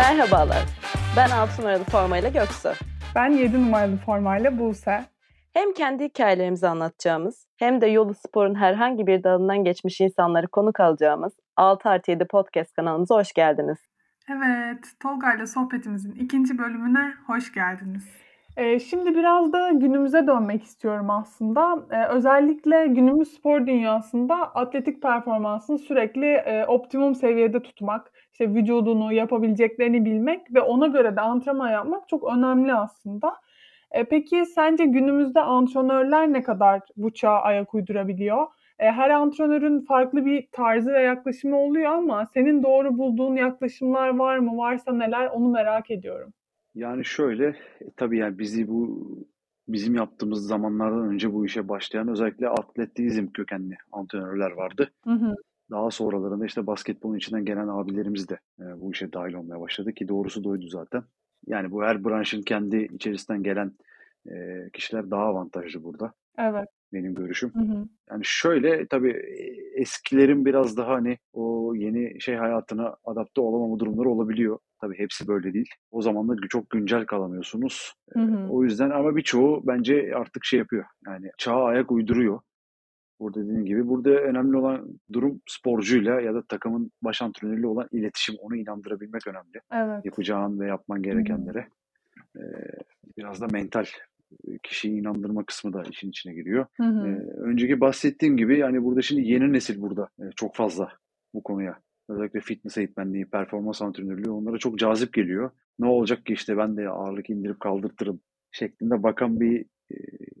Merhabalar. Ben 6 numaralı formayla Göksu. Ben 7 numaralı formayla Buse. Hem kendi hikayelerimizi anlatacağımız hem de yolu sporun herhangi bir dalından geçmiş insanları konuk alacağımız 6 artı 7 podcast kanalımıza hoş geldiniz. Evet, Tolga ile sohbetimizin ikinci bölümüne hoş geldiniz. Ee, şimdi biraz da günümüze dönmek istiyorum aslında. Ee, özellikle günümüz spor dünyasında atletik performansını sürekli e, optimum seviyede tutmak, işte vücudunu, yapabileceklerini bilmek ve ona göre de antrenman yapmak çok önemli aslında. E, peki sence günümüzde antrenörler ne kadar bu çağa ayak uydurabiliyor? E, her antrenörün farklı bir tarzı ve yaklaşımı oluyor ama senin doğru bulduğun yaklaşımlar var mı? Varsa neler onu merak ediyorum. Yani şöyle, e, tabii yani bizi bu bizim yaptığımız zamanlardan önce bu işe başlayan özellikle atletizm kökenli antrenörler vardı. Hı hı. Daha sonralarında işte basketbolun içinden gelen abilerimiz de e, bu işe dahil olmaya başladı ki doğrusu doydu zaten. Yani bu her branşın kendi içerisinden gelen e, kişiler daha avantajlı burada Evet. benim görüşüm. Hı hı. Yani şöyle tabii e, eskilerin biraz daha hani o yeni şey hayatına adapte olamama durumları olabiliyor. Tabii hepsi böyle değil. O zaman da çok güncel kalamıyorsunuz. Hı hı. O yüzden ama birçoğu bence artık şey yapıyor. Yani çağa ayak uyduruyor. Burada dediğim gibi burada önemli olan durum sporcuyla ya da takımın baş antrenörüyle olan iletişim. Onu inandırabilmek önemli. Evet. Yapacağın ve yapman gerekenlere. Ee, biraz da mental kişiyi inandırma kısmı da işin içine giriyor. Hı hı. Ee, önceki bahsettiğim gibi yani burada şimdi yeni nesil burada çok fazla bu konuya. Özellikle fitness eğitmenliği, performans antrenörlüğü onlara çok cazip geliyor. Ne olacak ki işte ben de ağırlık indirip kaldırtırım şeklinde bakan bir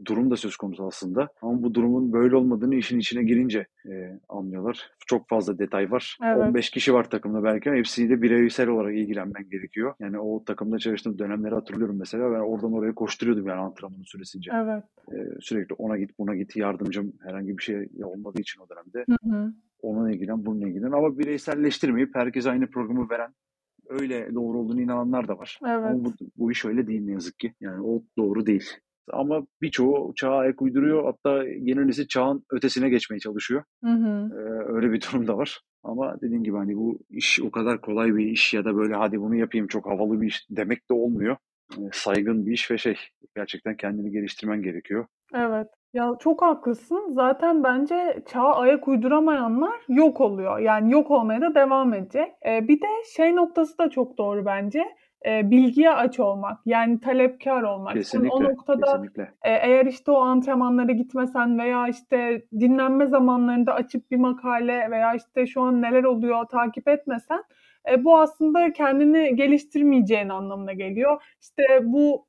durum da söz konusu aslında. Ama bu durumun böyle olmadığını işin içine girince e, anlıyorlar. Çok fazla detay var. Evet. 15 kişi var takımda belki ama hepsiyle bireysel olarak ilgilenmen gerekiyor. Yani o takımda çalıştığım dönemleri hatırlıyorum mesela. Ben oradan oraya koşturuyordum yani antrenmanın süresince. Evet. Ee, sürekli ona git buna git yardımcım herhangi bir şey olmadığı için o dönemde Hı hı. onunla ilgilen bununla ilgilen ama bireyselleştirmeyip herkese aynı programı veren öyle doğru olduğunu inananlar da var. Evet. Ama bu, bu iş öyle değil ne yazık ki. Yani o doğru değil. Ama birçoğu çağa ayak uyduruyor. Hatta yeni nesil çağın ötesine geçmeye çalışıyor. Hı hı. Ee, öyle bir durum da var. Ama dediğim gibi hani bu iş o kadar kolay bir iş ya da böyle hadi bunu yapayım çok havalı bir iş demek de olmuyor. Ee, saygın bir iş ve şey gerçekten kendini geliştirmen gerekiyor. Evet. Ya çok haklısın. Zaten bence çağa ayak uyduramayanlar yok oluyor. Yani yok olmaya da devam edecek. Ee, bir de şey noktası da çok doğru bence. Ee, bilgiye aç olmak. Yani talepkar olmak. Kesinlikle. O noktada kesinlikle. e, eğer işte o antrenmanlara gitmesen veya işte dinlenme zamanlarında açıp bir makale veya işte şu an neler oluyor takip etmesen e, bu aslında kendini geliştirmeyeceğin anlamına geliyor. İşte bu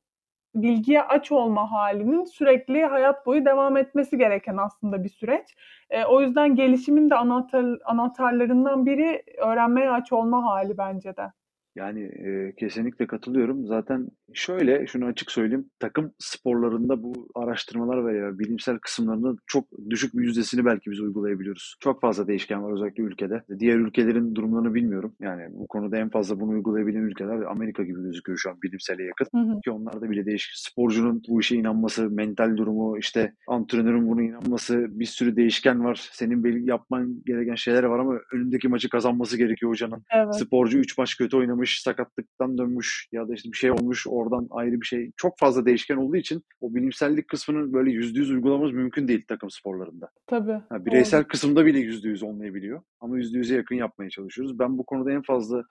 bilgiye aç olma halinin sürekli hayat boyu devam etmesi gereken aslında bir süreç. E, o yüzden gelişimin de anahtar, anahtarlarından biri öğrenmeye aç olma hali bence de. Yani e, kesinlikle katılıyorum. Zaten şöyle şunu açık söyleyeyim. Takım sporlarında bu araştırmalar veya bilimsel kısımlarının çok düşük bir yüzdesini belki biz uygulayabiliyoruz. Çok fazla değişken var özellikle ülkede. Diğer ülkelerin durumlarını bilmiyorum. Yani bu konuda en fazla bunu uygulayabilen ülkeler Amerika gibi gözüküyor şu an bilimsele yakın. Hı hı. Ki onlarda bile değişik. Sporcunun bu işe inanması, mental durumu, işte antrenörün buna inanması, bir sürü değişken var. Senin belli yapman gereken şeyler var ama önündeki maçı kazanması gerekiyor hocanın. Evet. Sporcu 3 maç kötü oynamış, sakatlıktan dönmüş ya da işte bir şey olmuş, oradan ayrı bir şey. Çok fazla değişken olduğu için o bilimsellik kısmını böyle yüzde yüz uygulamamız mümkün değil takım sporlarında. Tabii. Ha, bireysel kısımda bile yüzde yüz olmayabiliyor. Ama yüzde yüze yakın yapmaya çalışıyoruz. Ben bu konuda en fazla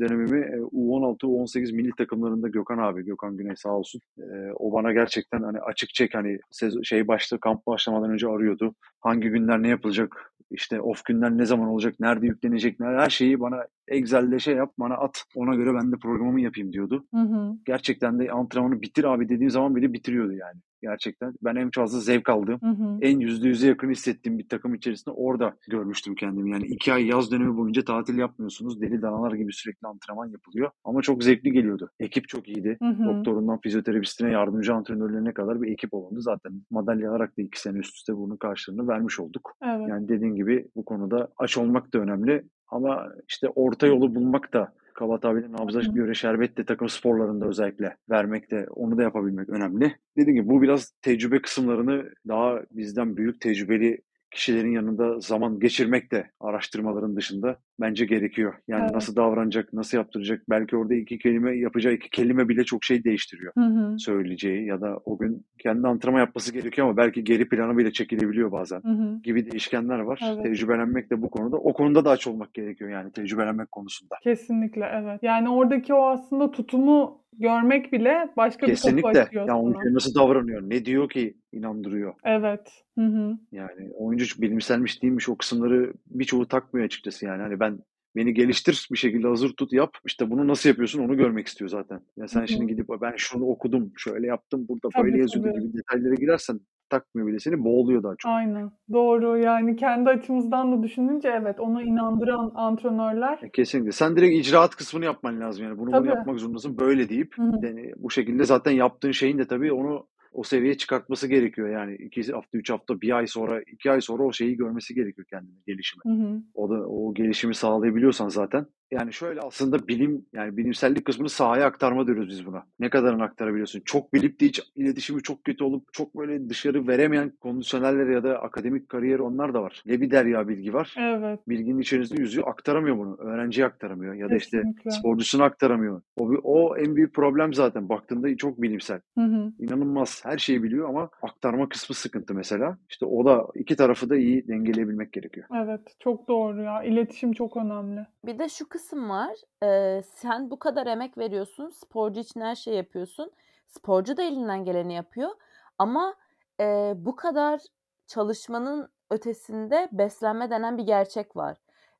dönemimi e, U16, U18 milli takımlarında Gökhan abi, Gökhan Güney sağ olsun. E, o bana gerçekten hani açık çek hani şey başta kamp başlamadan önce arıyordu. Hangi günler ne yapılacak? İşte off günler ne zaman olacak? Nerede yüklenecek? Her şeyi bana Excel'de şey yap, bana at. Ona göre ben de programımı yapayım diyordu. Hı hı. Gerçekten de antrenmanı bitir abi dediğim zaman bile bitiriyordu yani. Gerçekten. Ben en fazla zevk aldığım, Hı hı. en yüzde yüze yakın hissettiğim bir takım içerisinde orada görmüştüm kendimi. Yani iki ay yaz dönemi boyunca tatil yapmıyorsunuz. Deli danalar gibi sürekli antrenman yapılıyor. Ama çok zevkli geliyordu. Ekip çok iyiydi. Hı hı. Doktorundan fizyoterapistine, yardımcı antrenörlerine kadar bir ekip olundu. Zaten madalya alarak da iki sene üst üste bunun karşılığını vermiş olduk. Evet. Yani dediğin gibi bu konuda aç olmak da önemli. Ama işte orta yolu bulmak da Kaba tabirle nabza göre şerbet de takım sporlarında özellikle vermek de onu da yapabilmek önemli. Dediğim gibi bu biraz tecrübe kısımlarını daha bizden büyük tecrübeli kişilerin yanında zaman geçirmek de araştırmaların dışında bence gerekiyor. Yani Evet. nasıl davranacak, nasıl yaptıracak. Belki orada iki kelime yapacağı iki kelime bile çok şey değiştiriyor. Hı hı. Söyleyeceği ya da o gün kendi antrenman yapması gerekiyor ama belki geri plana bile çekilebiliyor bazen Hı hı. gibi değişkenler var. Evet. Tecrübelenmek de bu konuda. O konuda da aç olmak gerekiyor yani tecrübelenmek konusunda. Kesinlikle evet. Yani oradaki o aslında tutumu görmek bile başka bir kapı Kesinlikle. açıyor Ya oyuncu nasıl davranıyor, ne diyor ki inandırıyor. Evet. Hı hı. Yani oyuncu bilimselmiş değilmiş o kısımları birçoğu takmıyor açıkçası yani. Hani ben beni geliştir bir şekilde hazır tut yap. İşte bunu nasıl yapıyorsun onu görmek istiyor zaten. Ya sen Hı şimdi gidip ben şunu okudum, şöyle yaptım, burada Tabii, böyle yazıyordu tabii. gibi detaylara girersen takmıyor bile seni boğuluyor daha çok. Aynen. Doğru. Yani kendi açımızdan da düşününce evet onu inandıran antrenörler E, Kesinlikle. Sen direkt icraat kısmını yapman lazım yani. Bunu Tabii. bunu yapmak zorundasın böyle deyip Hı hı. yani bu şekilde zaten yaptığın şeyin de tabii onu o seviyeye çıkartması gerekiyor. Yani iki hafta, üç hafta, bir ay sonra, iki ay sonra o şeyi görmesi gerekiyor kendine, gelişimi. Hı hı. O da o gelişimi sağlayabiliyorsan zaten. Yani şöyle aslında bilim yani bilimsellik kısmını sahaya aktarma diyoruz biz buna. Ne kadarını aktarabiliyorsun? Çok bilip de hiç iletişimi çok kötü olup çok böyle dışarı veremeyen kondisyoneller ya da akademik kariyer onlar da var. Ne bir derya bilgi var. Evet. Bilginin içerisinde yüzüyor. Aktaramıyor bunu. Öğrenciye aktaramıyor. Ya da işte Kesinlikle. sporcusuna aktaramıyor. O, o en büyük problem zaten. Baktığında çok bilimsel. Hı hı. İnanılmaz. Her şeyi biliyor ama aktarma kısmı sıkıntı mesela. İşte o da iki tarafı da iyi dengeleyebilmek gerekiyor. Evet. Çok doğru ya. İletişim çok önemli. Bir de şu kısım var. Ee, sen bu kadar emek veriyorsun. Sporcu için her şey yapıyorsun. Sporcu da elinden geleni yapıyor. Ama e, bu kadar çalışmanın ötesinde beslenme denen bir gerçek var.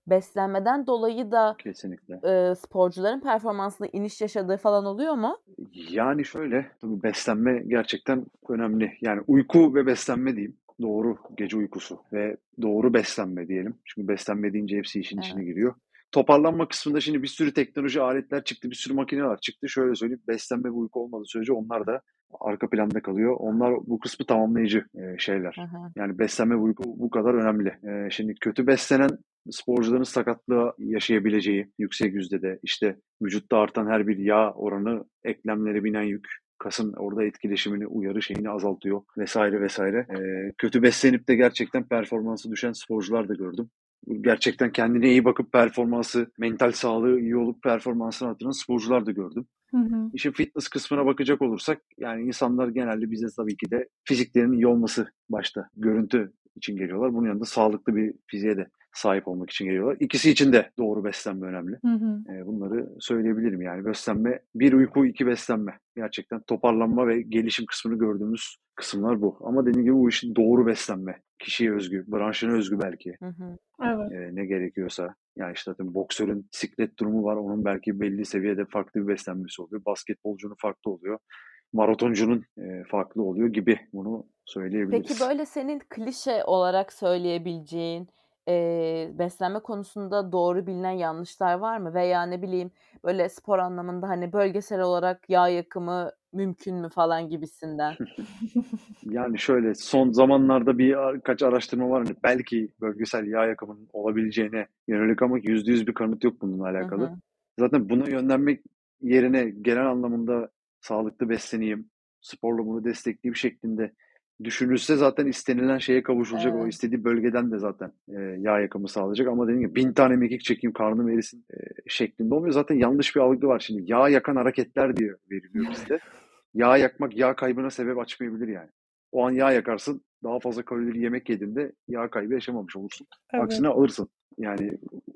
Beslenmeden dolayı da Kesinlikle. e, sporcuların performansında iniş yaşadığı falan oluyor mu? Yani şöyle, tabii beslenme gerçekten önemli. Yani uyku ve beslenme diyeyim. Doğru gece uykusu ve doğru beslenme diyelim. Çünkü beslenme deyince hepsi işin içine Evet. giriyor. Toparlanma kısmında şimdi bir sürü teknoloji aletler çıktı, bir sürü makineler çıktı. Şöyle söyleyeyim, beslenme ve uyku olmadığı sürece onlar da arka planda kalıyor. Onlar bu kısmı tamamlayıcı şeyler. Hı. Yani beslenme ve uyku bu kadar önemli. Şimdi kötü beslenen sporcuların sakatlığa yaşayabileceği yüksek yüzdede işte vücutta artan her bir yağ oranı eklemlere binen yük kasın orada etkileşimini, uyarı şeyini azaltıyor vesaire vesaire. E, kötü beslenip de gerçekten performansı düşen sporcular da gördüm. Gerçekten kendine iyi bakıp performansı, mental sağlığı iyi olup performansını artıran sporcular da gördüm. Hı hı. İşin fitness kısmına bakacak olursak yani insanlar genelde bize tabii ki de fiziklerinin iyi olması başta görüntü için geliyorlar. Bunun yanında sağlıklı bir fiziğe de sahip olmak için geliyorlar. İkisi için de doğru beslenme önemli. Hı hı. E, bunları söyleyebilirim yani beslenme bir uyku iki beslenme gerçekten toparlanma ve gelişim kısmını gördüğümüz kısımlar bu. Ama dediğim gibi bu işin doğru beslenme kişiye özgü, branşına özgü belki Hı hı. Evet. e, ne gerekiyorsa. Yani işte zaten boksörün siklet durumu var. Onun belki belli seviyede farklı bir beslenmesi oluyor. Basketbolcunun farklı oluyor. Maratoncunun e, farklı oluyor gibi bunu söyleyebiliriz. Peki böyle senin klişe olarak söyleyebileceğin e, beslenme konusunda doğru bilinen yanlışlar var mı? Veya ne bileyim böyle spor anlamında hani bölgesel olarak yağ yakımı mümkün mü falan gibisinden. Yani şöyle son zamanlarda bir kaç araştırma var. Hani belki bölgesel yağ yakımının olabileceğine yönelik ama yüzde yüz bir kanıt yok bununla Hı alakalı. hı. Zaten buna yönlenmek yerine genel anlamında sağlıklı besleneyim, sporla bunu destekleyeyim şeklinde düşünülse zaten istenilen şeye kavuşulacak. O Evet. istediği bölgeden de zaten e, yağ yakımı sağlayacak. Ama dediğim gibi bin tane mekik çekeyim karnım erisin e, şeklinde olmuyor. Zaten yanlış bir algı var şimdi. Yağ yakan hareketler diye veriliyor bizde. Yağ yakmak yağ kaybına sebep açmayabilir yani. O an yağ yakarsın. Daha fazla kalorili yemek yediğinde yağ kaybı yaşamamış olursun. Evet. Aksine alırsın. Yani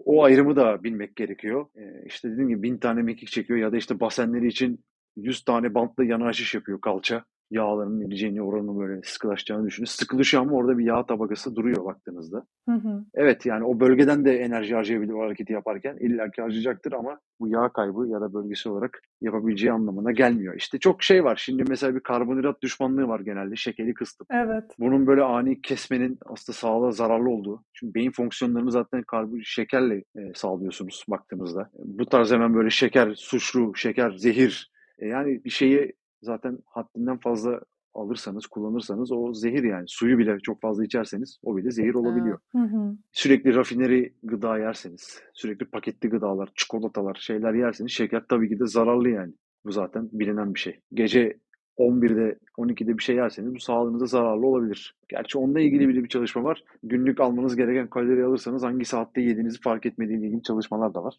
o ayrımı da bilmek gerekiyor. Ee, işte dediğim gibi bin tane mekik çekiyor ya da işte basenleri için 100 tane bantla yana aşış yapıyor kalça. Yağların eriyeceğini, oranın böyle sıkılaşacağını düşünüyor. Sıkılışıyor ama orada bir yağ tabakası duruyor baktığınızda. Hı hı. Evet yani o bölgeden de enerji harcayabilir o hareketi yaparken. illaki harcayacaktır ama bu yağ kaybı ya da bölgesel olarak yapabileceği anlamına gelmiyor. İşte çok şey var. Şimdi mesela bir karbonhidrat düşmanlığı var genelde. Şekeri kıstım. Evet. Bunun böyle ani kesmenin aslında sağlığa zararlı olduğu. Çünkü beyin fonksiyonlarını zaten karbon şekerle e, sağlıyorsunuz baktığınızda. Bu tarz hemen böyle şeker suçlu, şeker zehir. E, yani bir şeyi zaten haddinden fazla alırsanız, kullanırsanız o zehir yani. Suyu bile çok fazla içerseniz o bile zehir olabiliyor. Hı hı. Sürekli rafineri gıda yerseniz, sürekli paketli gıdalar, çikolatalar, şeyler yerseniz şeker tabii ki de zararlı yani. Bu zaten bilinen bir şey. Gece 11'de 12'de bir şey yerseniz bu sağlığınıza zararlı olabilir. Gerçi onunla ilgili bile bir çalışma var. Günlük almanız gereken kalori alırsanız hangi saatte yediğinizi fark etmediğiyle ilgili çalışmalar da var.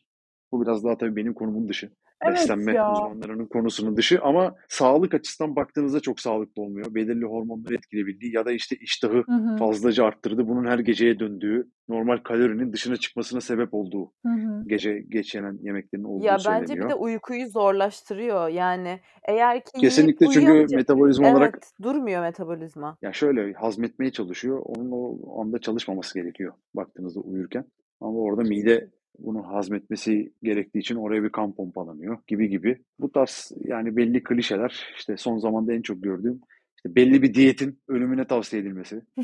Bu biraz daha tabii benim konumun dışı. Evet Beslenme ya. uzmanlarının konusunun dışı ama sağlık açısından baktığınızda çok sağlıklı olmuyor. Belirli hormonları etkileyebildiği ya da işte iştahı Hı hı. fazlaca arttırdı. Bunun her geceye döndüğü, normal kalorinin dışına çıkmasına sebep olduğu Hı hı. gece geç yenen yemeklerin olduğu Ya bence bir söyleniyor. de uykuyu zorlaştırıyor. Yani eğer ki yiyip Kesinlikle çünkü uyuyunca metabolizma olarak Evet, durmuyor metabolizma. ya şöyle hazmetmeye çalışıyor. Onun o anda çalışmaması gerekiyor baktığınızda uyurken. Ama orada mide bunu hazmetmesi gerektiği için oraya bir kan pompalanıyor gibi gibi. Bu tarz yani belli klişeler işte son zamanda en çok gördüğüm işte belli bir diyetin ölümüne tavsiye edilmesi.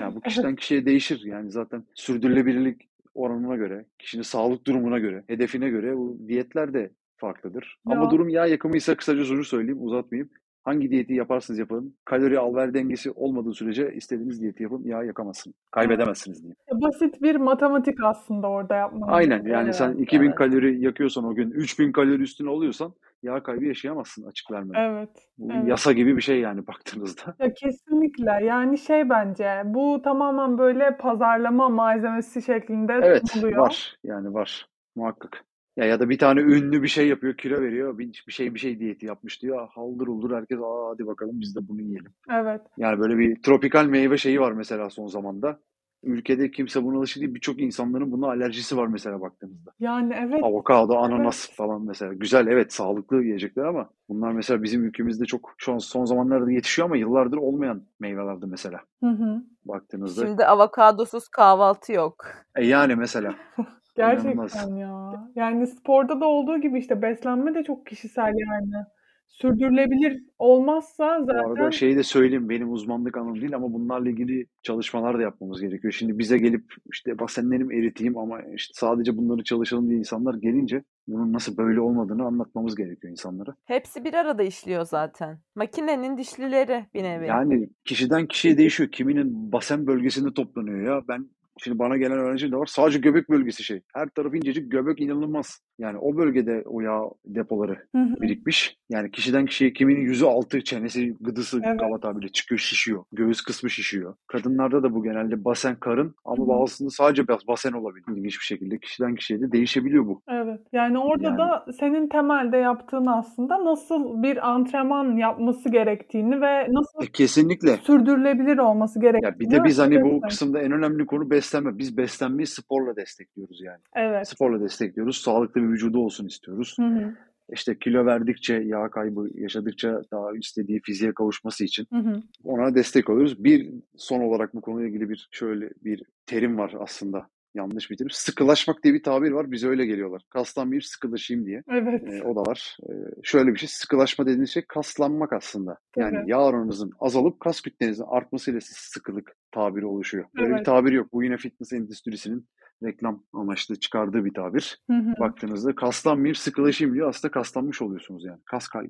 Yani bu kişiden kişiye değişir. Yani zaten sürdürülebilirlik oranına göre, kişinin sağlık durumuna göre, hedefine göre bu diyetler de farklıdır. Ama Ya. durum yağ yakımıysa kısaca şunu söyleyeyim, uzatmayayım. Hangi diyeti yaparsınız yapın. Kalori al-ver dengesi olmadığı sürece istediğiniz diyeti yapın. Yağ yakamazsınız. Evet. Kaybedemezsiniz diyeyim. Basit bir matematik aslında orada yapmanız Aynen yani gereken. sen Evet, 2000 evet. kalori yakıyorsan o gün 3000 kalori üstüne oluyorsan yağ kaybı yaşayamazsın açık vermeden. Evet. Bu Evet. yasa gibi bir şey yani baktığınızda. Ya kesinlikle. Yani şey bence bu tamamen böyle pazarlama malzemesi şeklinde Evet sunuluyor. var yani var muhakkak. Ya ya da bir tane ünlü bir şey yapıyor kilo veriyor bir, bir şey bir şey diyeti yapmış diyor haldır uldur herkes aa hadi bakalım biz de bunu yiyelim. Evet. Yani böyle bir tropikal meyve şeyi var mesela son zamanda. Ülkede kimse buna alışık değil. Birçok insanların buna alerjisi var mesela baktığınızda. Yani evet. Avokado, Evet. ananas falan mesela. Güzel evet sağlıklı yiyecekler ama bunlar mesela bizim ülkemizde çok şu an son zamanlarda yetişiyor ama yıllardır olmayan meyvelerdi mesela Hı hı. baktığınızda. Şimdi avokadosuz kahvaltı yok. E yani mesela inanılmaz. Gerçekten ya. Yani sporda da olduğu gibi işte beslenme de çok kişisel yani. Sürdürülebilir olmazsa Bu arada zaten şeyi de söyleyeyim benim uzmanlık alanım değil ama bunlarla ilgili çalışmalar da yapmamız gerekiyor. Şimdi bize gelip işte basenlerimi eriteyim ama işte sadece bunları çalışalım diye insanlar gelince bunun nasıl böyle olmadığını anlatmamız gerekiyor insanlara. Hepsi bir arada işliyor zaten. Makinenin dişlileri bir nevi. Yani kişiden kişiye değişiyor. Kiminin basen bölgesinde toplanıyor ya. Ben şimdi bana gelen öğrenci de var. Sadece göbek bölgesi şey. Her tarafı incecik göbek inanılmaz. Yani o bölgede o yağ depoları Hı hı. birikmiş. Yani kişiden kişiye kiminin yüzü altı, çenesi, gıdısı Evet. kaba tabiriyle çıkıyor, şişiyor. Göğüs kısmı şişiyor. Kadınlarda da bu genelde basen karın ama hı. bazısında sadece bas- basen olabilir. İlginç bir şekilde kişiden kişiye de değişebiliyor bu. Evet. Yani orada Yani da senin temelde yaptığın aslında nasıl bir antrenman yapması gerektiğini ve nasıl e, kesinlikle. sürdürülebilir olması Ya bir gerektiğini de biz hani bu kısımda en önemli konu beslenme. Biz beslenmeyi sporla destekliyoruz yani. Evet. Sporla destekliyoruz. Sağlıklı bir vücudu olsun istiyoruz. Hı hı. İşte kilo verdikçe, yağ kaybı yaşadıkça daha istediği fiziğe kavuşması için Hı hı. ona destek oluyoruz. Bir son olarak bu konuyla ilgili bir şöyle bir terim var aslında. Yanlış bir terim. Sıkılaşmak diye bir tabir var. Bize öyle geliyorlar. Kaslanmayayım, sıkılaşayım diye. Evet. Ee, o da var. Ee, şöyle bir şey. Sıkılaşma dediğiniz şey kaslanmak aslında. Yani yağ oranınızın azalıp kas kütlenizin artmasıyla siz sıkılık tabiri oluşuyor. Böyle bir Evet. tabir yok. Bu yine fitness endüstrisinin reklam amaçlı çıkardığı bir tabir. Hı hı. Baktığınızda kaslanmayayım, sıkılaşayım diyor. Aslında kaslanmış oluyorsunuz yani. Kas kay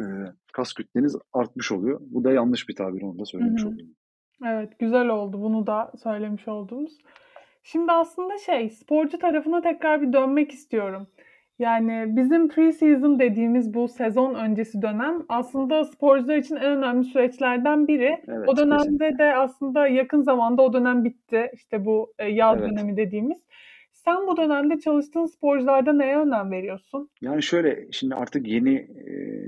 e, kas kütleniz artmış oluyor. Bu da yanlış bir tabir. Onu da Hı söylemiş hı. olayım. Evet, güzel oldu. Bunu da söylemiş olduğumuz. Şimdi aslında şey, sporcu tarafına tekrar bir dönmek istiyorum. Yani bizim pre-season dediğimiz bu sezon öncesi dönem aslında sporcular için en önemli süreçlerden biri. Evet, O dönemde kesinlikle. de aslında yakın zamanda o dönem bitti. İşte bu e, yaz Evet. dönemi dediğimiz. Sen bu dönemde çalıştığın sporcularda neye önem veriyorsun? Yani şöyle şimdi artık yeni e,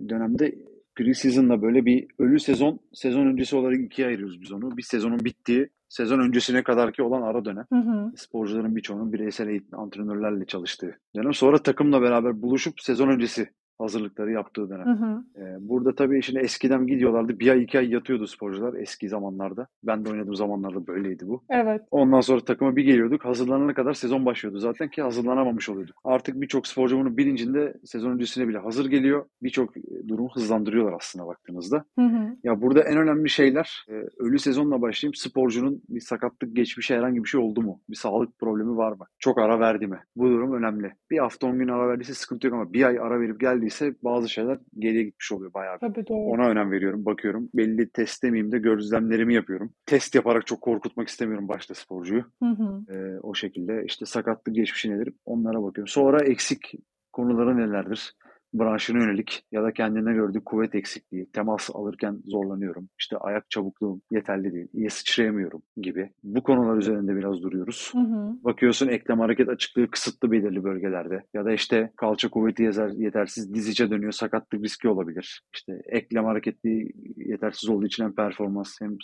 dönemde pre-season'la böyle bir ölü sezon, sezon öncesi olarak ikiye ayırıyoruz biz onu. Bir sezonun bittiği, sezon öncesine kadarki olan ara dönem. Hı hı. Sporcuların birçoğunun bireysel eğitim antrenörlerle çalıştığı dönem. Sonra takımla beraber buluşup sezon öncesi hazırlıkları yaptığı dönem. Hı hı. Ee, burada tabii şimdi eskiden gidiyorlardı. Bir ay iki ay yatıyordu sporcular eski zamanlarda. Ben de oynadığım zamanlarda böyleydi bu. Evet. Ondan sonra takıma bir geliyorduk. Hazırlanana kadar sezon başlıyordu zaten ki hazırlanamamış oluyorduk. Artık birçok sporcu bunun bilincinde sezon öncesine bile hazır geliyor. Birçok e, durumu hızlandırıyorlar aslında baktığınızda. Hı hı. Ya burada en önemli şeyler e, ölü sezonla başlayayım. Sporcunun bir sakatlık geçmişi herhangi bir şey oldu mu? Bir sağlık problemi var mı? Çok ara verdi mi? Bu durum önemli. Bir hafta 10 gün ara verdiyse sıkıntı yok ama bir ay ara verip geldiyse bazı şeyler geriye gitmiş oluyor bayağı. Tabii doğru. Ona önem veriyorum, bakıyorum. Belli test demeyeyim de gözlemlerimi yapıyorum. Test yaparak çok korkutmak istemiyorum başta sporcuyu. Hı hı. Ee, o şekilde işte sakatlık geçmişi nedir onlara bakıyorum. Sonra eksik konuları nelerdir? Branşına yönelik ya da kendine gördüğü kuvvet eksikliği, temas alırken zorlanıyorum, işte ayak çabukluğum yeterli değil, iyi sıçrayamıyorum gibi. Bu konular üzerinde biraz duruyoruz. Hı hı. Bakıyorsun eklem hareket açıklığı kısıtlı belirli bölgelerde ya da işte kalça kuvveti yeter- yetersiz diz içe dönüyor sakatlık riski olabilir. İşte eklem hareketli yetersiz olduğu için hem performans hem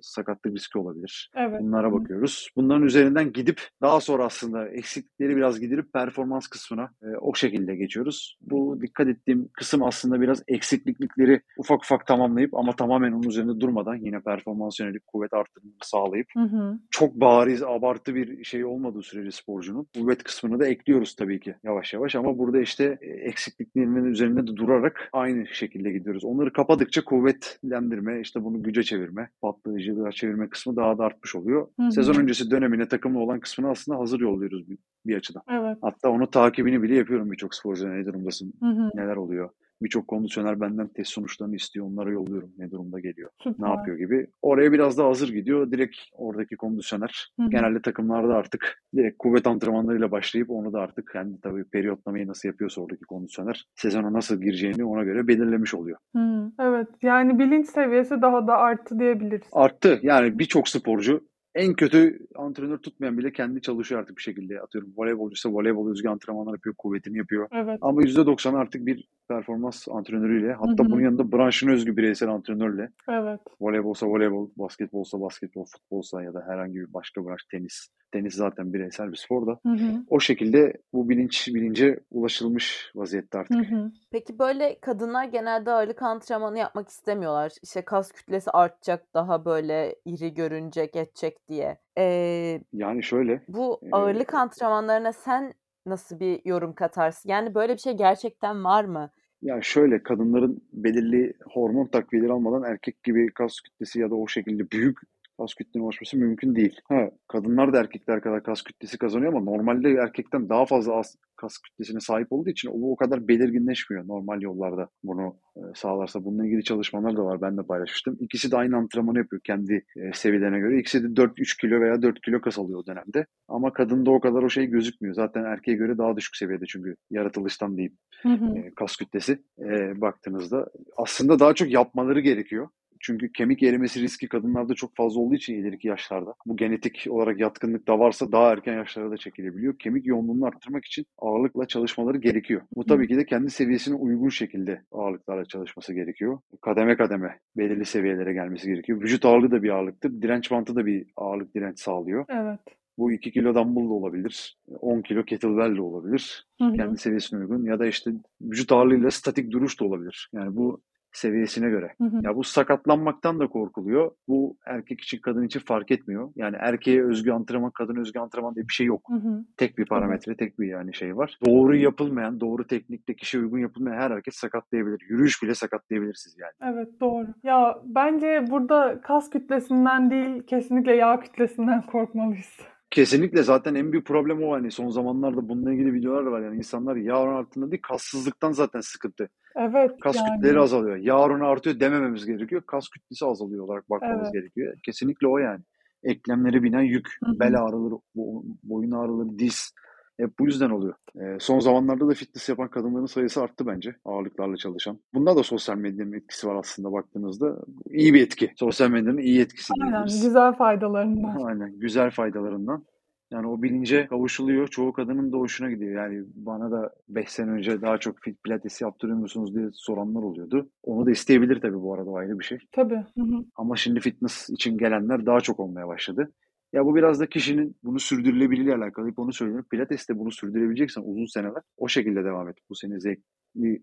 sakatlık riski olabilir. Evet. Bunlara bakıyoruz. Bunların üzerinden gidip daha sonra aslında eksiklikleri biraz gidirip performans kısmına e, o şekilde geçiyoruz. Bu dikkat ettiğim kısım aslında biraz eksiklikleri ufak ufak tamamlayıp ama tamamen onun üzerinde durmadan yine performans yönelik kuvvet artırımını sağlayıp Hı hı. çok bariz, abartı bir şey olmadığı sürece sporcunun kuvvet kısmını da ekliyoruz tabii ki yavaş yavaş ama burada işte e, eksikliklerinin üzerinde de durarak aynı şekilde gidiyoruz. Onları kapadıkça kuvvetlendirme, işte bunu güce çevirme, patlayıcılığa çevirme kısmı daha da artmış oluyor. Hı hı. Sezon öncesi dönemine takımlı olan kısmını aslında hazır yolluyoruz bir, açıdan. Evet. Hatta onu takibini bile yapıyorum birçok sporcuya ne durumdasın, Hı hı. neler oluyor. Birçok kondisyoner benden test sonuçlarını istiyor, onlara yolluyorum ne durumda geliyor Süper. ne yapıyor gibi. Oraya biraz daha hazır gidiyor. Direkt oradaki kondisyoner Hı hı. genelde takımlarda artık direkt kuvvet antrenmanlarıyla başlayıp onu da artık kendi tabii periyotlamayı nasıl yapıyorsa oradaki kondisyoner sezona nasıl gireceğini ona göre belirlemiş oluyor. Hı. Evet. Yani bilinç seviyesi daha da arttı diyebiliriz. Arttı. Yani birçok sporcu en kötü antrenör tutmayan bile kendi çalışıyor artık bir şekilde. Atıyorum voleybolcuysa voleybol özgü antrenmanlar yapıyor, kuvvetini yapıyor. Evet. Ama %90 artık bir performans antrenörüyle hatta Hı hı. bunun yanında branşına özgü bireysel antrenörle Evet. Voleybolsa voleybol, basketbolsa basketbol, futbolsa ya da herhangi bir başka branş tenis. Tenis zaten bireysel bir spor da. Hı hı. O şekilde bu bilinç bilince ulaşılmış vaziyette artık. Hı hı. Peki böyle kadınlar genelde ağırlık antrenmanı yapmak istemiyorlar. İşte kas kütlesi artacak, daha böyle iri görünecek, edecek diye. Ee, Yani şöyle bu e, ağırlık antrenmanlarına sen nasıl bir yorum katarsın? Yani böyle bir şey gerçekten var mı? Ya şöyle kadınların belirli hormon takviyeleri almadan erkek gibi kas kütlesi ya da o şekilde büyük kas kütlenin oluşması mümkün değil. Ha, kadınlar da erkekler kadar kas kütlesi kazanıyor ama normalde erkekten daha fazla az kas kütlesine sahip olduğu için o o kadar belirginleşmiyor normal yollarda bunu e, sağlarsa. Bununla ilgili çalışmalar da var. Ben de paylaşmıştım. İkisi de aynı antrenmanı yapıyor kendi e, seviyelerine göre. İkisi de 4-3 kilo veya 4 kilo kas alıyor o dönemde. Ama kadında o kadar o şey gözükmüyor. Zaten erkeğe göre daha düşük seviyede çünkü yaratılıştan diyeyim Hı hı. e, kas kütlesi e, baktığınızda. Aslında daha çok yapmaları gerekiyor. Çünkü kemik erimesi riski kadınlarda çok fazla olduğu için ileriki yaşlarda. Bu genetik olarak yatkınlık da varsa daha erken yaşlarda da çekilebiliyor. Kemik yoğunluğunu arttırmak için ağırlıkla çalışmaları gerekiyor. Bu tabii ki de kendi seviyesine uygun şekilde ağırlıklarla çalışması gerekiyor. Kademe kademe belirli seviyelere gelmesi gerekiyor. Vücut ağırlığı da bir ağırlıktır. Direnç bantı da bir ağırlık direnç sağlıyor. Evet. Bu 2 kilo dumbbell da olabilir. 10 kilo kettlebell de olabilir. Hı hı. Kendi seviyesine uygun. Ya da işte vücut ağırlığıyla statik duruş da olabilir. Yani bu seviyesine göre. Hı hı. Ya bu sakatlanmaktan da korkuluyor. Bu erkek için kadın için fark etmiyor. Yani erkeğe özgü antrenman, kadın özgü antrenman diye bir şey yok. Hı hı. Tek bir parametre, tek bir yani şey var. Doğru yapılmayan, doğru teknikte kişiye uygun yapılmayan her hareket sakatlayabilir. Yürüyüş bile sakatlayabilir sizi yani. Evet doğru. Ya bence burada kas kütlesinden değil kesinlikle yağ kütlesinden korkmalıyız. Kesinlikle zaten en büyük problem o hani son zamanlarda bununla ilgili videolar da var yani insanlar yağ oranı arttığında değil kassızlıktan zaten sıkıntı. Evet Kas yani. kütleleri azalıyor. Yağ oranı artıyor demememiz gerekiyor. Kas kütlesi azalıyor olarak bakmamız Evet. gerekiyor. Kesinlikle o yani. Eklemleri binen yük, Hı hı. bel ağrıları, bo- boyun ağrıları, diz hep bu yüzden oluyor. Ee, son zamanlarda da fitness yapan kadınların sayısı arttı bence ağırlıklarla çalışan. Bunda da sosyal medyanın etkisi var aslında baktığınızda. İyi bir etki. Sosyal medyanın iyi etkisi Aynen diyebiliriz. güzel faydalarından. Aynen güzel faydalarından. Yani o bilince kavuşuluyor. Çoğu kadının da hoşuna gidiyor. Yani bana da 5 sene önce daha çok fit pilates yaptırıyor musunuz diye soranlar oluyordu. Onu da isteyebilir tabii bu arada ayrı bir şey. Tabii. Hı hı. Ama şimdi fitness için gelenler daha çok olmaya başladı. Ya bu biraz da kişinin bunu sürdürülebilirliği alakalı. Hep onu söylüyorum. Pilates'te bunu sürdürebileceksen uzun seneler o şekilde devam et. Bu seni zevk,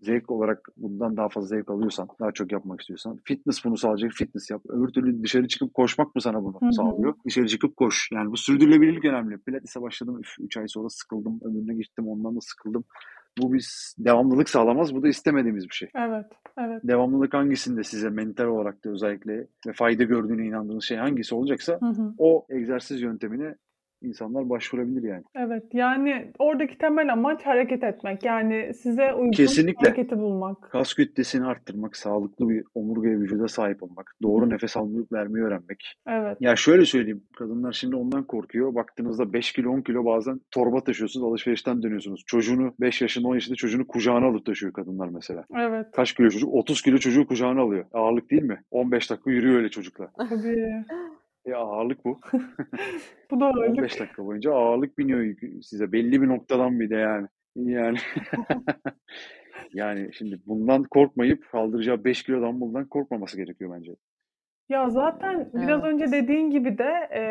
zevk olarak bundan daha fazla zevk alıyorsan, daha çok yapmak istiyorsan. Fitness bunu sağlayacak. Fitness yap. Öbür türlü dışarı çıkıp koşmak mı sana bunu Hı hı. sağlıyor? Dışarı çıkıp koş. Yani bu sürdürülebilirlik önemli. Pilates'e başladım. 3 ay sonra sıkıldım. Ömrüne gittim. Ondan da sıkıldım. Bu biz devamlılık sağlamaz. Bu da istemediğimiz bir şey. Evet. Evet. Devamlılık hangisinde size mental olarak da özellikle ve fayda gördüğüne inandığınız şey hangisi olacaksa Hı hı. o egzersiz yöntemine insanlar başvurabilir yani. Evet, yani oradaki temel amaç hareket etmek. Yani size uygun Kesinlikle. hareketi bulmak. Kas kütlesini arttırmak, sağlıklı bir omurgaya vücuda sahip olmak, doğru nefes almayı vermeyi öğrenmek. Evet. Ya şöyle söyleyeyim, kadınlar şimdi ondan korkuyor. Baktığınızda 5 kilo 10 kilo bazen torba taşıyorsunuz, alışverişten dönüyorsunuz. Çocuğunu 5 yaşında 10 yaşında çocuğunu kucağına alıp taşıyor kadınlar mesela. Evet. Kaç kilo çocuk? 30 kilo çocuğu kucağına alıyor. Ağırlık değil mi? 15 dakika yürüyor öyle çocuklar. Tabii. E ağırlık bu. Bu da ağırlık. 15 dakika boyunca ağırlık biniyor size. Belli bir noktadan bir de yani. Yani yani şimdi bundan korkmayıp kaldıracağı 5 kilo dumbbell'dan korkmaması gerekiyor bence. Ya zaten biraz Evet. önce dediğin gibi de e,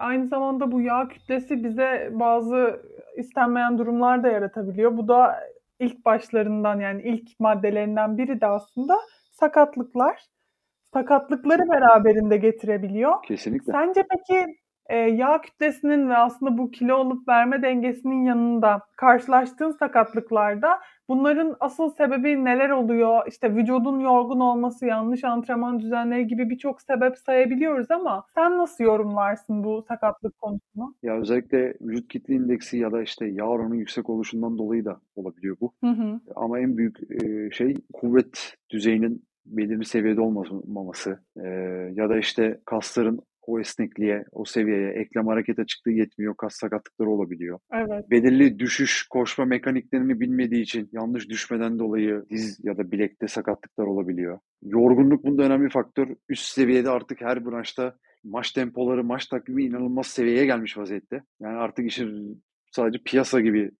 aynı zamanda bu yağ kütlesi bize bazı istenmeyen durumlar da yaratabiliyor. Bu da ilk başlarından yani ilk maddelerinden biri de aslında sakatlıklar. Sakatlıkları beraberinde getirebiliyor. Kesinlikle. Sence peki e, yağ kütlesinin ve aslında bu kilo alıp verme dengesinin yanında karşılaştığın sakatlıklarda bunların asıl sebebi neler oluyor? İşte vücudun yorgun olması, yanlış antrenman düzenleri gibi birçok sebep sayabiliyoruz ama sen nasıl yorumlarsın bu sakatlık konusunu? Ya özellikle vücut kitle indeksi ya da işte yağ oranı yüksek oluşundan dolayı da olabiliyor bu. Hı hı. Ama en büyük e, şey kuvvet düzeyinin belirli seviyede olmaması e, ya da işte kasların o esnekliğe, o seviyeye, eklem hareket açıklığı yetmiyor, kas sakatlıkları olabiliyor. Evet. Belirli düşüş, koşma mekaniklerini bilmediği için yanlış düşmeden dolayı diz ya da bilekte sakatlıklar olabiliyor. Yorgunluk bunda önemli faktör. Üst seviyede artık her branşta maç tempoları, maç takvimi inanılmaz seviyeye gelmiş vaziyette. Yani artık işin sadece piyasa gibi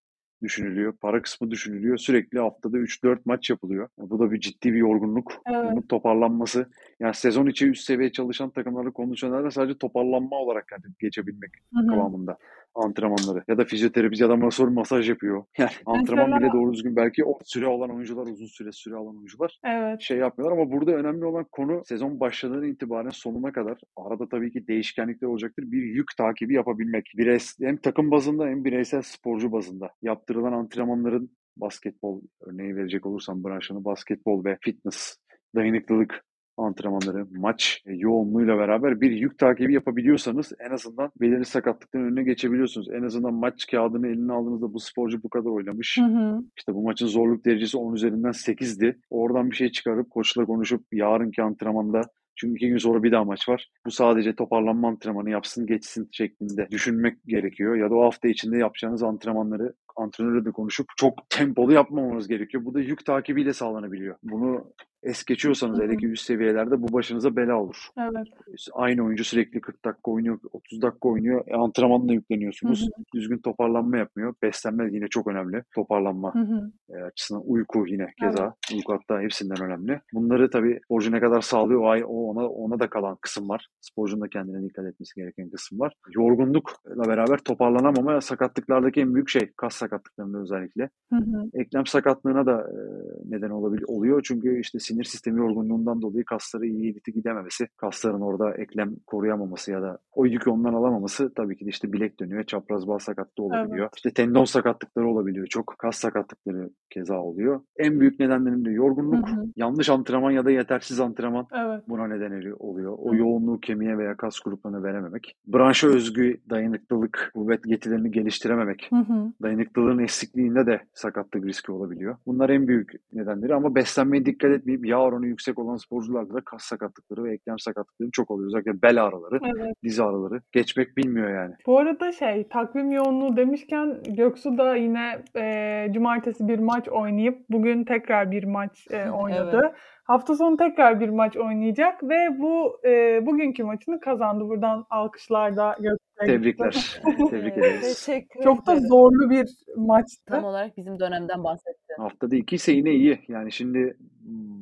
düşünülüyor. Para kısmı düşünülüyor. Sürekli haftada 3-4 maç yapılıyor. Bu da bir ciddi bir yorgunluk. Evet. Bunun toparlanması. Yani sezon içi üst seviye çalışan takımlarda, kondisyonerlerde sadece toparlanma olarak hani geçebilmek Hı hı. kıvamında antrenmanları. Ya da fizyoterapist ya da masör masaj yapıyor. Yani antrenman Mesela- bile doğru düzgün belki o süre alan oyuncular, uzun süre süre alan oyuncular Evet. şey yapmıyorlar ama burada önemli olan konu sezon başladığından itibaren sonuna kadar arada tabii ki değişkenlikler olacaktır. Bir yük takibi yapabilmek. Bireysel, hem takım bazında hem bireysel sporcu bazında yaptırılan antrenmanların basketbol örneği verecek olursam branşını basketbol ve fitness, dayanıklılık antrenmanları, maç e, yoğunluğuyla beraber bir yük takibi yapabiliyorsanız en azından belirli sakatlıkların önüne geçebiliyorsunuz. En azından maç kağıdını eline aldığınızda bu sporcu bu kadar oynamış. Hı hı. İşte bu maçın zorluk derecesi 10 üzerinden 8'di. Oradan bir şey çıkarıp koçla konuşup yarınki antrenmanda çünkü iki gün sonra bir daha maç var. Bu sadece toparlanma antrenmanı yapsın geçsin şeklinde düşünmek gerekiyor. Ya da o hafta içinde yapacağınız antrenmanları antrenörle de konuşup çok tempolu yapmamanız gerekiyor. Bu da yük takibiyle sağlanabiliyor. Bunu es geçiyorsanız Hı hı. hele ki üst seviyelerde bu başınıza bela olur. Evet. Aynı oyuncu sürekli 40 dakika oynuyor, 30 dakika oynuyor. E, antrenmanla yükleniyorsunuz. Hı Düzgün toparlanma yapmıyor. Beslenme yine çok önemli. Toparlanma Hı hı. e, açısından uyku yine keza. Uyku hatta hepsinden önemli. Bunları tabii sporcu ne kadar sağlıyor o, ay- o ona ona da kalan kısım var. Sporcunun da kendine dikkat etmesi gereken kısım var. Yorgunlukla beraber toparlanamama sakatlıklardaki en büyük şey kas sakatlıklarında özellikle. Hı hı. Eklem sakatlığına da e, neden olabilir oluyor. Çünkü işte sinir sistemi yorgunluğundan dolayı kasları iyi iliti gidememesi, kasların orada eklem koruyamaması ya da o yükü ondan alamaması tabii ki de işte bilek dönüyor, çapraz bağ sakatlığı olabiliyor. İşte tendon sakatlıkları olabiliyor çok. Kas sakatlıkları keza oluyor. En büyük nedenlerin de yorgunluk, Hı hı. yanlış antrenman ya da yetersiz antrenman Evet. buna neden oluyor. O Hı. yoğunluğu kemiğe veya kas gruplarına verememek. Branşa özgü dayanıklılık, kuvvet getirilerini geliştirememek. Hı hı. Dayanıklılığın eksikliğinde de sakatlık riski olabiliyor. Bunlar en büyük nedenleri ama beslenmeye dikkat etmeyip yağ oranı yüksek olan sporcularda da kas sakatlıkları ve eklem sakatlıkları çok oluyor. Özellikle bel ağrıları, Evet. diz ağrıları. Geçmek bilmiyor yani. Bu arada şey takvim yoğunluğu demişken Göksu da yine e, cumartesi bir maç oynayıp bugün tekrar bir maç e, oynadı. Evet. Hafta sonu tekrar bir maç oynayacak ve bu e, bugünkü maçını kazandı. Buradan alkışlar da Göksu'ya gitti. Tebrikler. Tebrik ederiz. Teşekkür Çok da zorlu bir maçtı. Tam olarak bizim dönemden bahsetti. Haftada iki ise yine iyi. Yani şimdi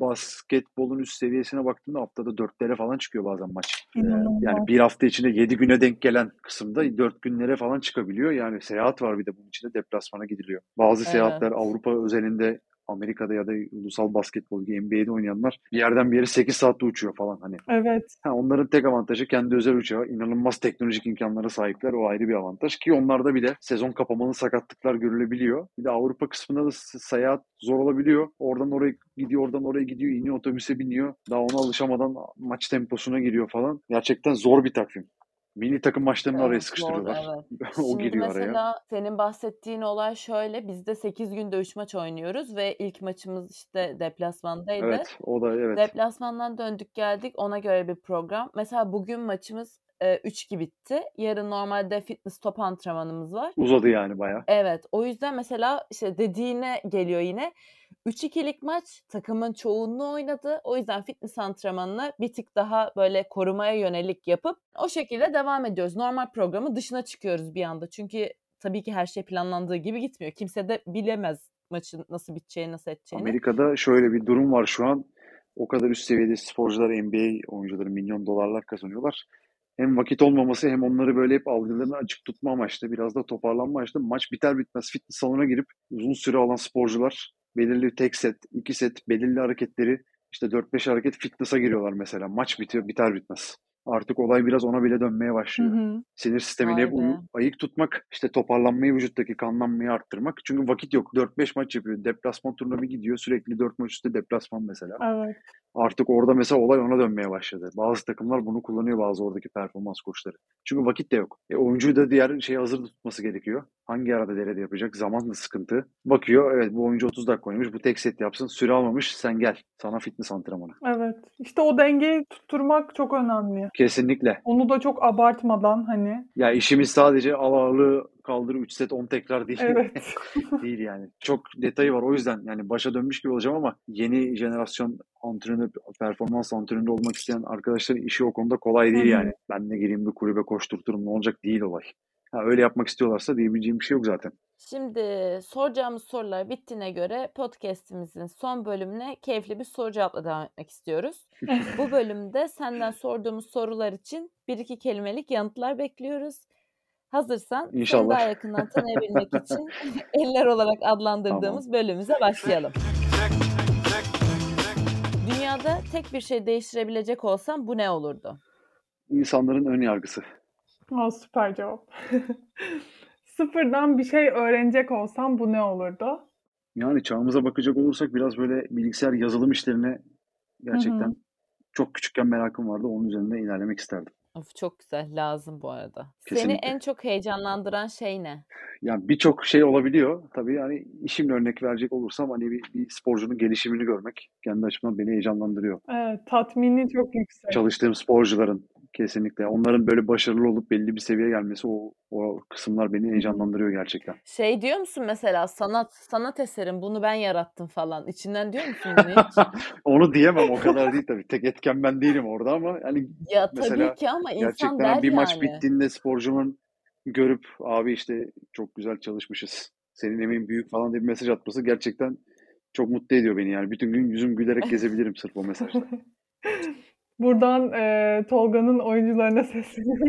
basketbolun üst seviyesine baktığında haftada dörtlere falan çıkıyor bazen maç. Ee, İnanılmaz. Yani bir hafta içinde yedi güne denk gelen kısımda dört günlere falan çıkabiliyor. Yani seyahat var bir de bunun içinde deplasmana gidiliyor. Bazı Evet. seyahatler Avrupa özelinde Amerika'da ya da ulusal basketbol gibi NBA'de oynayanlar bir yerden bir yere 8 saatte uçuyor falan hani. Evet. Ha, onların tek avantajı kendi özel uçağı. inanılmaz teknolojik imkanlara sahipler. O ayrı bir avantaj ki onlarda bir de sezon kapamalı sakatlıklar görülebiliyor. Bir de Avrupa kısmında da seyahat zor olabiliyor. Oradan oraya gidiyor, oradan oraya gidiyor, iniyor otobüse biniyor. Daha ona alışamadan maç temposuna giriyor falan. Gerçekten zor bir takvim. Milli takım maçlarını araya Evet, sıkıştırıyorlar. doğru, evet. o Şimdi giriyor araya. mesela senin bahsettiğin olay şöyle. Biz de 8 günde 3 maç oynuyoruz ve ilk maçımız işte deplasmandaydı. Evet, o da evet. Deplasmandan döndük geldik. Ona göre bir program. Mesela bugün maçımız e, 3-2 bitti. Yarın normalde fitness top antrenmanımız var. Uzadı yani bayağı. Evet. O yüzden mesela işte dediğine geliyor yine. 3-2'lik maç takımın çoğunluğu oynadı. O yüzden fitness antrenmanını bir tık daha böyle korumaya yönelik yapıp o şekilde devam ediyoruz. Normal programı dışına çıkıyoruz bir anda. Çünkü tabii ki her şey planlandığı gibi gitmiyor. Kimse de bilemez maçın nasıl biteceğini, nasıl edeceğini. Amerika'da şöyle bir durum var şu an. O kadar üst seviyede sporcular, NBA oyuncuları milyon dolarlar kazanıyorlar. Hem vakit olmaması hem onları böyle hep algılarını açık tutma amaçlı, biraz da toparlanma amaçlı maç biter bitmez fitness salonuna girip uzun süre alan sporcular belirli tek set, iki set, belirli hareketleri işte 4-5 hareket fitness'a giriyorlar mesela. Maç bitiyor, biter bitmez. Artık olay biraz ona bile dönmeye Hı başlıyor. hı. Sinir sistemini Vay hep uyu- ayık tutmak, işte toparlanmayı, vücuttaki kanlanmayı arttırmak. Çünkü vakit yok. 4-5 maç yapıyor. Deplasman turuna bir gidiyor. Sürekli 4 maç üstte deplasman mesela. Evet. Artık orada mesela olay ona dönmeye başladı. Bazı takımlar bunu kullanıyor bazı oradaki performans koçları. Çünkü vakit de yok. E, oyuncuyu da diğer şeyi hazır tutması gerekiyor. Hangi arada derede yapacak? Zaman da sıkıntı. Bakıyor evet bu oyuncu 30 dakika oynamış. Bu tek set yapsın. Süre almamış. Sen gel. Sana fitness antrenmanı. Evet. İşte o dengeyi tutturmak çok önemli. Kesinlikle. Onu da çok abartmadan hani. Ya işimiz sadece al ağırlığı kaldır 3 set 10 tekrar değil. Evet. değil yani. Çok detayı var o yüzden yani başa dönmüş gibi olacağım ama yeni jenerasyon antrenör, performans antrenörü olmak isteyen arkadaşların işi o konuda kolay değil Hı hı. yani. Ben de gireyim bir kulübe koşturturum ne olacak değil olay. Ha, öyle yapmak istiyorlarsa diyebileceğim bir şey yok zaten. Şimdi soracağımız sorular bittiğine göre podcast'imizin son bölümüne keyifli bir soru cevapla devam etmek istiyoruz. Bu bölümde senden sorduğumuz sorular için bir iki kelimelik yanıtlar bekliyoruz. Hazırsan seni İnşallah. daha yakından tanıyabilmek için eller olarak adlandırdığımız bölümümüze başlayalım. Dünyada tek bir şey değiştirebilecek olsam bu ne olurdu? İnsanların ön yargısı. O süper cevap. Sıfırdan bir şey öğrenecek olsam bu ne olurdu? Yani çağımıza bakacak olursak biraz böyle bilgisayar yazılım işlerine gerçekten Hı hı. çok küçükken merakım vardı. Onun üzerinde ilerlemek isterdim. Of çok güzel, lazım bu arada. Seni Kesinlikle. en çok heyecanlandıran şey ne? Yani birçok şey olabiliyor. Tabii yani işimle örnek verecek olursam hani bir, bir sporcunun gelişimini görmek kendi açımdan beni heyecanlandırıyor. Evet, tatmini çok yüksek. Çalıştığım sporcuların kesinlikle onların böyle başarılı olup belli bir seviyeye gelmesi o, o kısımlar beni heyecanlandırıyor gerçekten. Şey diyor musun mesela sanat sanat eserim bunu ben yarattım falan. İçinden diyor musun bunu hiç? Onu diyemem o kadar değil tabii. Tek etken ben değilim orada ama yani Ya tabii Mesela ki ama insan gerçekten der bir maç yani. bittiğinde sporcumun görüp abi işte çok güzel çalışmışız. Senin emeğin büyük falan diye bir mesaj atması gerçekten çok mutlu ediyor beni yani. Bütün gün yüzüm gülerek gezebilirim sırf o mesajla. Buradan eee, Tolga'nın oyuncularına sesleniyorum.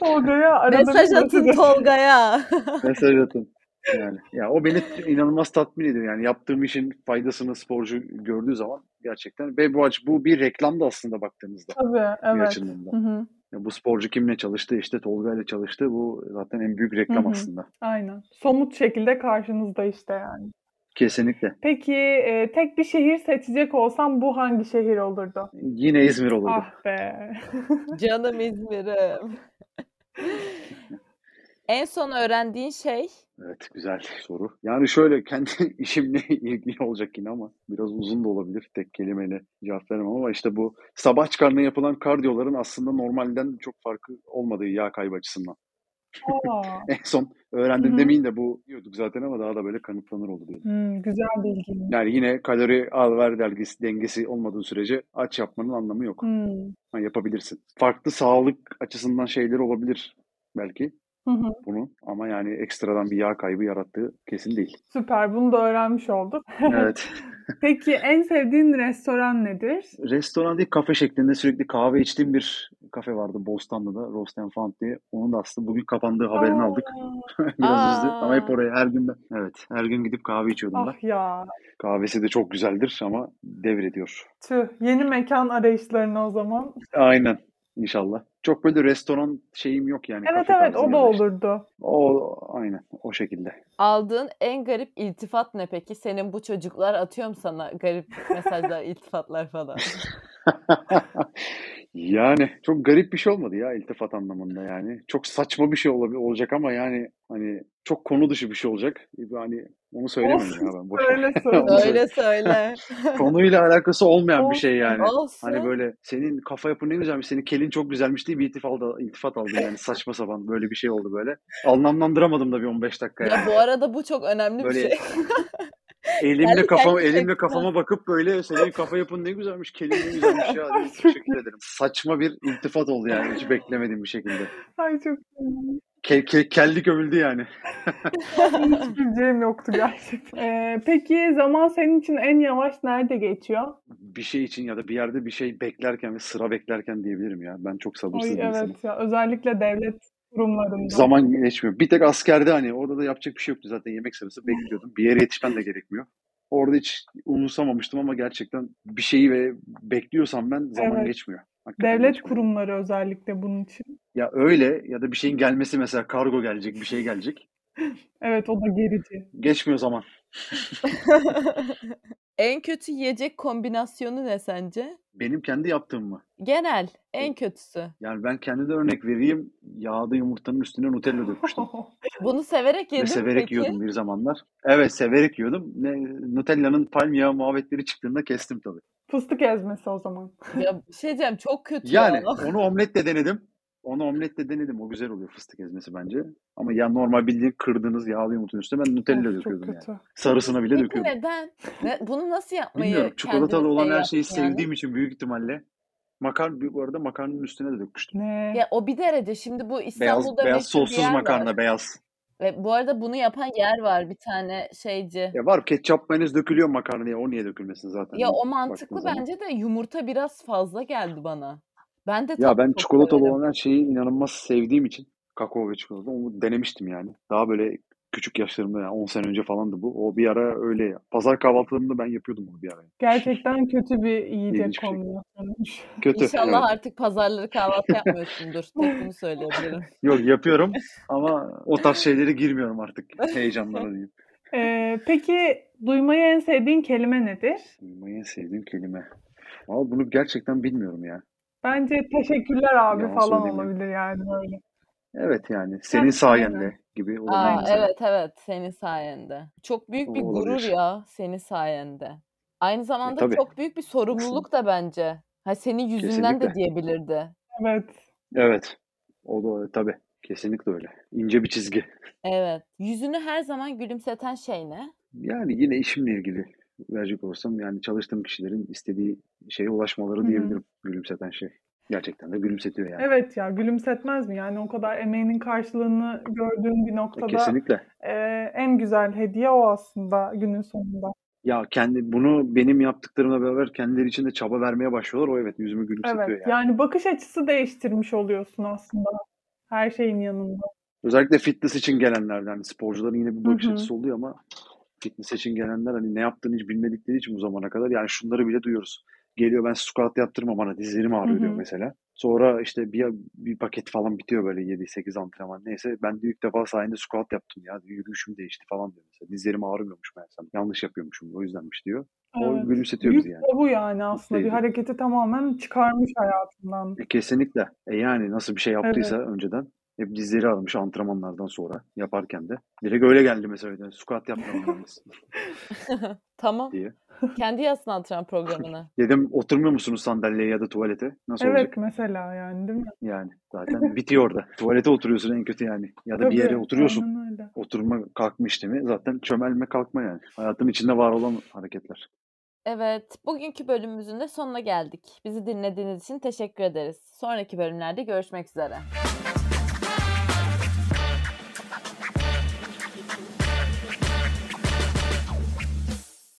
Tolga'ya arada Mesaj atın Tolga'ya. Mesaj atın. Yani ya o beni inanılmaz tatmin ediyor. Yani yaptığım işin faydasını sporcu gördüğü zaman gerçekten ve bu aç bu bir reklam da aslında baktığımızda Tabii, evet. açımdan da. Hı hı, Ya bu sporcu kimle çalıştı? İşte Tolga ile çalıştı. Bu zaten en büyük reklam Hı hı. aslında. aynen. Somut şekilde karşınızda işte yani. Kesinlikle. Peki eee, tek bir şehir seçecek olsam bu hangi şehir olurdu? Yine İzmir olurdu. Ah be. Canım İzmir'im. en son öğrendiğin şey Evet, güzel soru. Yani şöyle kendi işimle ilgili olacak yine ama biraz uzun da olabilir. Tek kelimeyle cevap veremem ama işte bu sabah çıkarına yapılan kardiyoların aslında normalden çok farkı olmadığı yağ kaybı açısından. En son öğrendim Hı hı. demeyin de bu diyorduk zaten ama daha da böyle kanıtlanır oldu hmm, güzel bilgi. Yani yine kalori al ver dengesi, dengesi olmadığı sürece aç yapmanın anlamı yok. Ha, yapabilirsin. Farklı sağlık açısından şeyler olabilir belki Hı hı. bunun ama yani ekstradan bir yağ kaybı yarattığı kesin değil. Süper, bunu da öğrenmiş olduk. Evet. Peki en sevdiğin restoran nedir? Restoran değil kafe şeklinde sürekli kahve içtiğim bir kafe vardı Bostanlı'da Roast and Found diye. Onun da aslında bugün kapandığı haberini Aa, aldık. Biraz üzdü ama hep oraya her gün ben, evet her gün gidip kahve içiyordum ben. Ah ya, Kahvesi de çok güzeldir ama devrediyor. tüh. Yeni mekan arayışlarına o zaman. Aynen inşallah. Çok böyle restoran şeyim yok yani Evet kafe evet, o da da işte. olurdu. O aynen o şekilde. aldığın en garip iltifat ne peki? Senin bu çocuklar atıyor mu sana garip mesajlar, iltifatlar falan? Yani çok garip bir şey olmadı ya iltifat anlamında yani. Çok saçma bir şey olabilir, olacak ama yani hani çok konu dışı bir şey olacak. Hani onu söylemedim ya ben. Boş ver. Söyle. Onu Söyle. Konuyla alakası olmayan bir şey yani. Olsun. Hani böyle senin kafa yapın ne güzelmiş, senin kelin çok güzelmiş diye bir iltifat, aldı, iltifat aldım yani saçma sapan böyle bir şey oldu böyle. Anlamlandıramadım da bir 15 dakika Ya yani. bu arada bu çok önemli bir Böyle şey. elimle Kendi kafama elimle kafama bakıp böyle senin kafa yapın ne güzelmiş, kelin ne güzelmiş ya teşekkür ederim. Saçma bir iltifat oldu yani hiç beklemediğim bir şekilde. Ay çok. Ke, ke, kellik övüldü yani. Hiç bileceğim yoktu gerçekten. Ee, peki zaman senin için en yavaş nerede geçiyor? Bir şey için ya da bir yerde bir şey beklerken ve sıra beklerken diyebilirim ya. Ben çok sabırsız bir insanım. evet ya özellikle devlet kurumlarında. Zaman geçmiyor. Bir tek askerde hani orada da yapacak bir şey yoktu zaten yemek sırası bekliyordum. Bir yere yetişmen de gerekmiyor. Orada hiç umursamamıştım ama gerçekten bir şeyi ve bekliyorsam ben zaman Evet. geçmiyor. Hakikaten Devlet geçmiyor. kurumları özellikle bunun için. Ya öyle ya da bir şeyin gelmesi mesela kargo gelecek, bir şey gelecek. Evet o da gerici. Geçmiyor zaman. En kötü yiyecek kombinasyonu ne sence? Benim kendi yaptığım mı? Genel en kötüsü. Yani ben kendime örnek vereyim. Yağda yumurtanın üstüne Nutella dökmüştüm. Bunu severek Ve yedin mi severek peki? yiyordum bir zamanlar. Evet severek yiyordum. Ne, Nutella'nın palm yağı muhabbetleri çıktığında kestim tabii. Fıstık ezmesi o zaman. Ya bir şey diyeceğim çok kötü Yani ya. onu omletle denedim. Onu omletle denedim. O güzel oluyor fıstık ezmesi bence. Ama ya normal bildiğin kırdığınız yağlı yumurtanın üstüne ben Nutella Of, döküyordum yani. Sarısına bile Peki döküyordum. neden? Ne, bunu nasıl yapmayı Bilmiyorum. Çikolatalı olan her şeyi yani? sevdiğim için büyük ihtimalle. Makarna, bu arada makarnanın üstüne de dökmüştüm. Ne? Ya o bir derece. Şimdi bu Beyaz, İstanbul'da beyaz bir sossuz makarna, var. beyaz. Ve bu arada bunu yapan yer var bir tane şeyci. Ya var ketçap mayonez dökülüyor makarnaya. O niye dökülmesin zaten? Ya o mantıklı zaman. bence de yumurta biraz fazla geldi bana. Ben de Ya ben çok çikolatalı severim. olan her şeyi inanılmaz sevdiğim için kakao ve çikolata onu denemiştim yani. Daha böyle küçük yaşlarımda yani 10 sene önce falandı bu. O bir ara öyle ya. Pazar kahvaltılarımda ben yapıyordum bunu bir ara. Gerçekten kötü bir yiyecek İlginç bir şey. kombinasyonmuş. Kötü. İnşallah evet. artık pazarları kahvaltı yapmıyorsundur. Tek bunu söyleyebilirim. Yok yapıyorum ama o tarz şeylere girmiyorum artık. Heyecanlara diyeyim. Ee, peki duymayı en sevdiğin kelime nedir? Duymayı en sevdiğim kelime. Ama bunu gerçekten bilmiyorum ya. Bence teşekkürler abi Yalan falan olabilir yani böyle. Evet yani senin aynen. sayende gibi olabilir Aa mesela. evet evet senin sayende. Çok büyük bir O gurur olabilir. ya senin sayende. Aynı E, zamanda tabii. çok büyük bir sorumluluk da bence. Ha senin yüzünden de Kesinlikle. diyebilirdi. Evet. Evet. O da tabii. Kesinlikle öyle. İnce bir çizgi. Evet. Yüzünü her zaman gülümseten şey ne? Yani yine işimle ilgili verecek olursam yani çalıştığım kişilerin istediği şeye ulaşmaları Hı hı. diyebilirim gülümseten şey. Gerçekten de gülümsetiyor yani. Evet ya gülümsetmez mi? Yani o kadar emeğinin karşılığını gördüğün bir noktada Kesinlikle. e, en güzel hediye o aslında günün sonunda. Ya kendi bunu benim yaptıklarımla beraber kendileri için de çaba vermeye başlıyorlar. O evet yüzümü gülümsetiyor Evet. yani. Yani bakış açısı değiştirmiş oluyorsun aslında her şeyin yanında. Özellikle fitness için gelenlerden sporcuların yine bir bakış hı. açısı oluyor ama fitness için gelenler hani ne yaptığını hiç bilmedikleri için bu zamana kadar yani şunları bile duyuyoruz. Geliyor ben squat yaptırmam bana dizlerim ağrıyor diyor mesela. Sonra işte bir, bir paket falan bitiyor böyle 7-8 antrenman neyse. Ben de ilk defa sayende squat yaptım ya. Yürüyüşüm değişti falan diyor mesela. Dizlerim ağrımıyormuş meğersem. Yanlış yapıyormuşum o yüzdenmiş diyor. O Evet. gülümsetiyor bizi yani. bu yani aslında. Bir ediyor. hareketi tamamen çıkarmış hayatından. E, kesinlikle. E yani nasıl bir şey Evet. yaptıysa önceden hep dizleri ağrımış antrenmanlardan sonra yaparken de. Direkt öyle geldi mesela. Squat yapmam Tamam. diye. Kendi yazsın antrenman programını. Dedim oturmuyor musunuz sandalyeye ya da tuvalete? Nasıl Evet olacak? mesela yani değil mi? Yani zaten bitiyor orada. Tuvalete oturuyorsun en kötü yani. Ya da bir yere Tabii, oturuyorsun. öyle. Oturma kalkma işlemi zaten çömelme kalkma yani. Hayatın içinde var olan hareketler. Evet, bugünkü bölümümüzün de sonuna geldik. Bizi dinlediğiniz için teşekkür ederiz. Sonraki bölümlerde görüşmek üzere.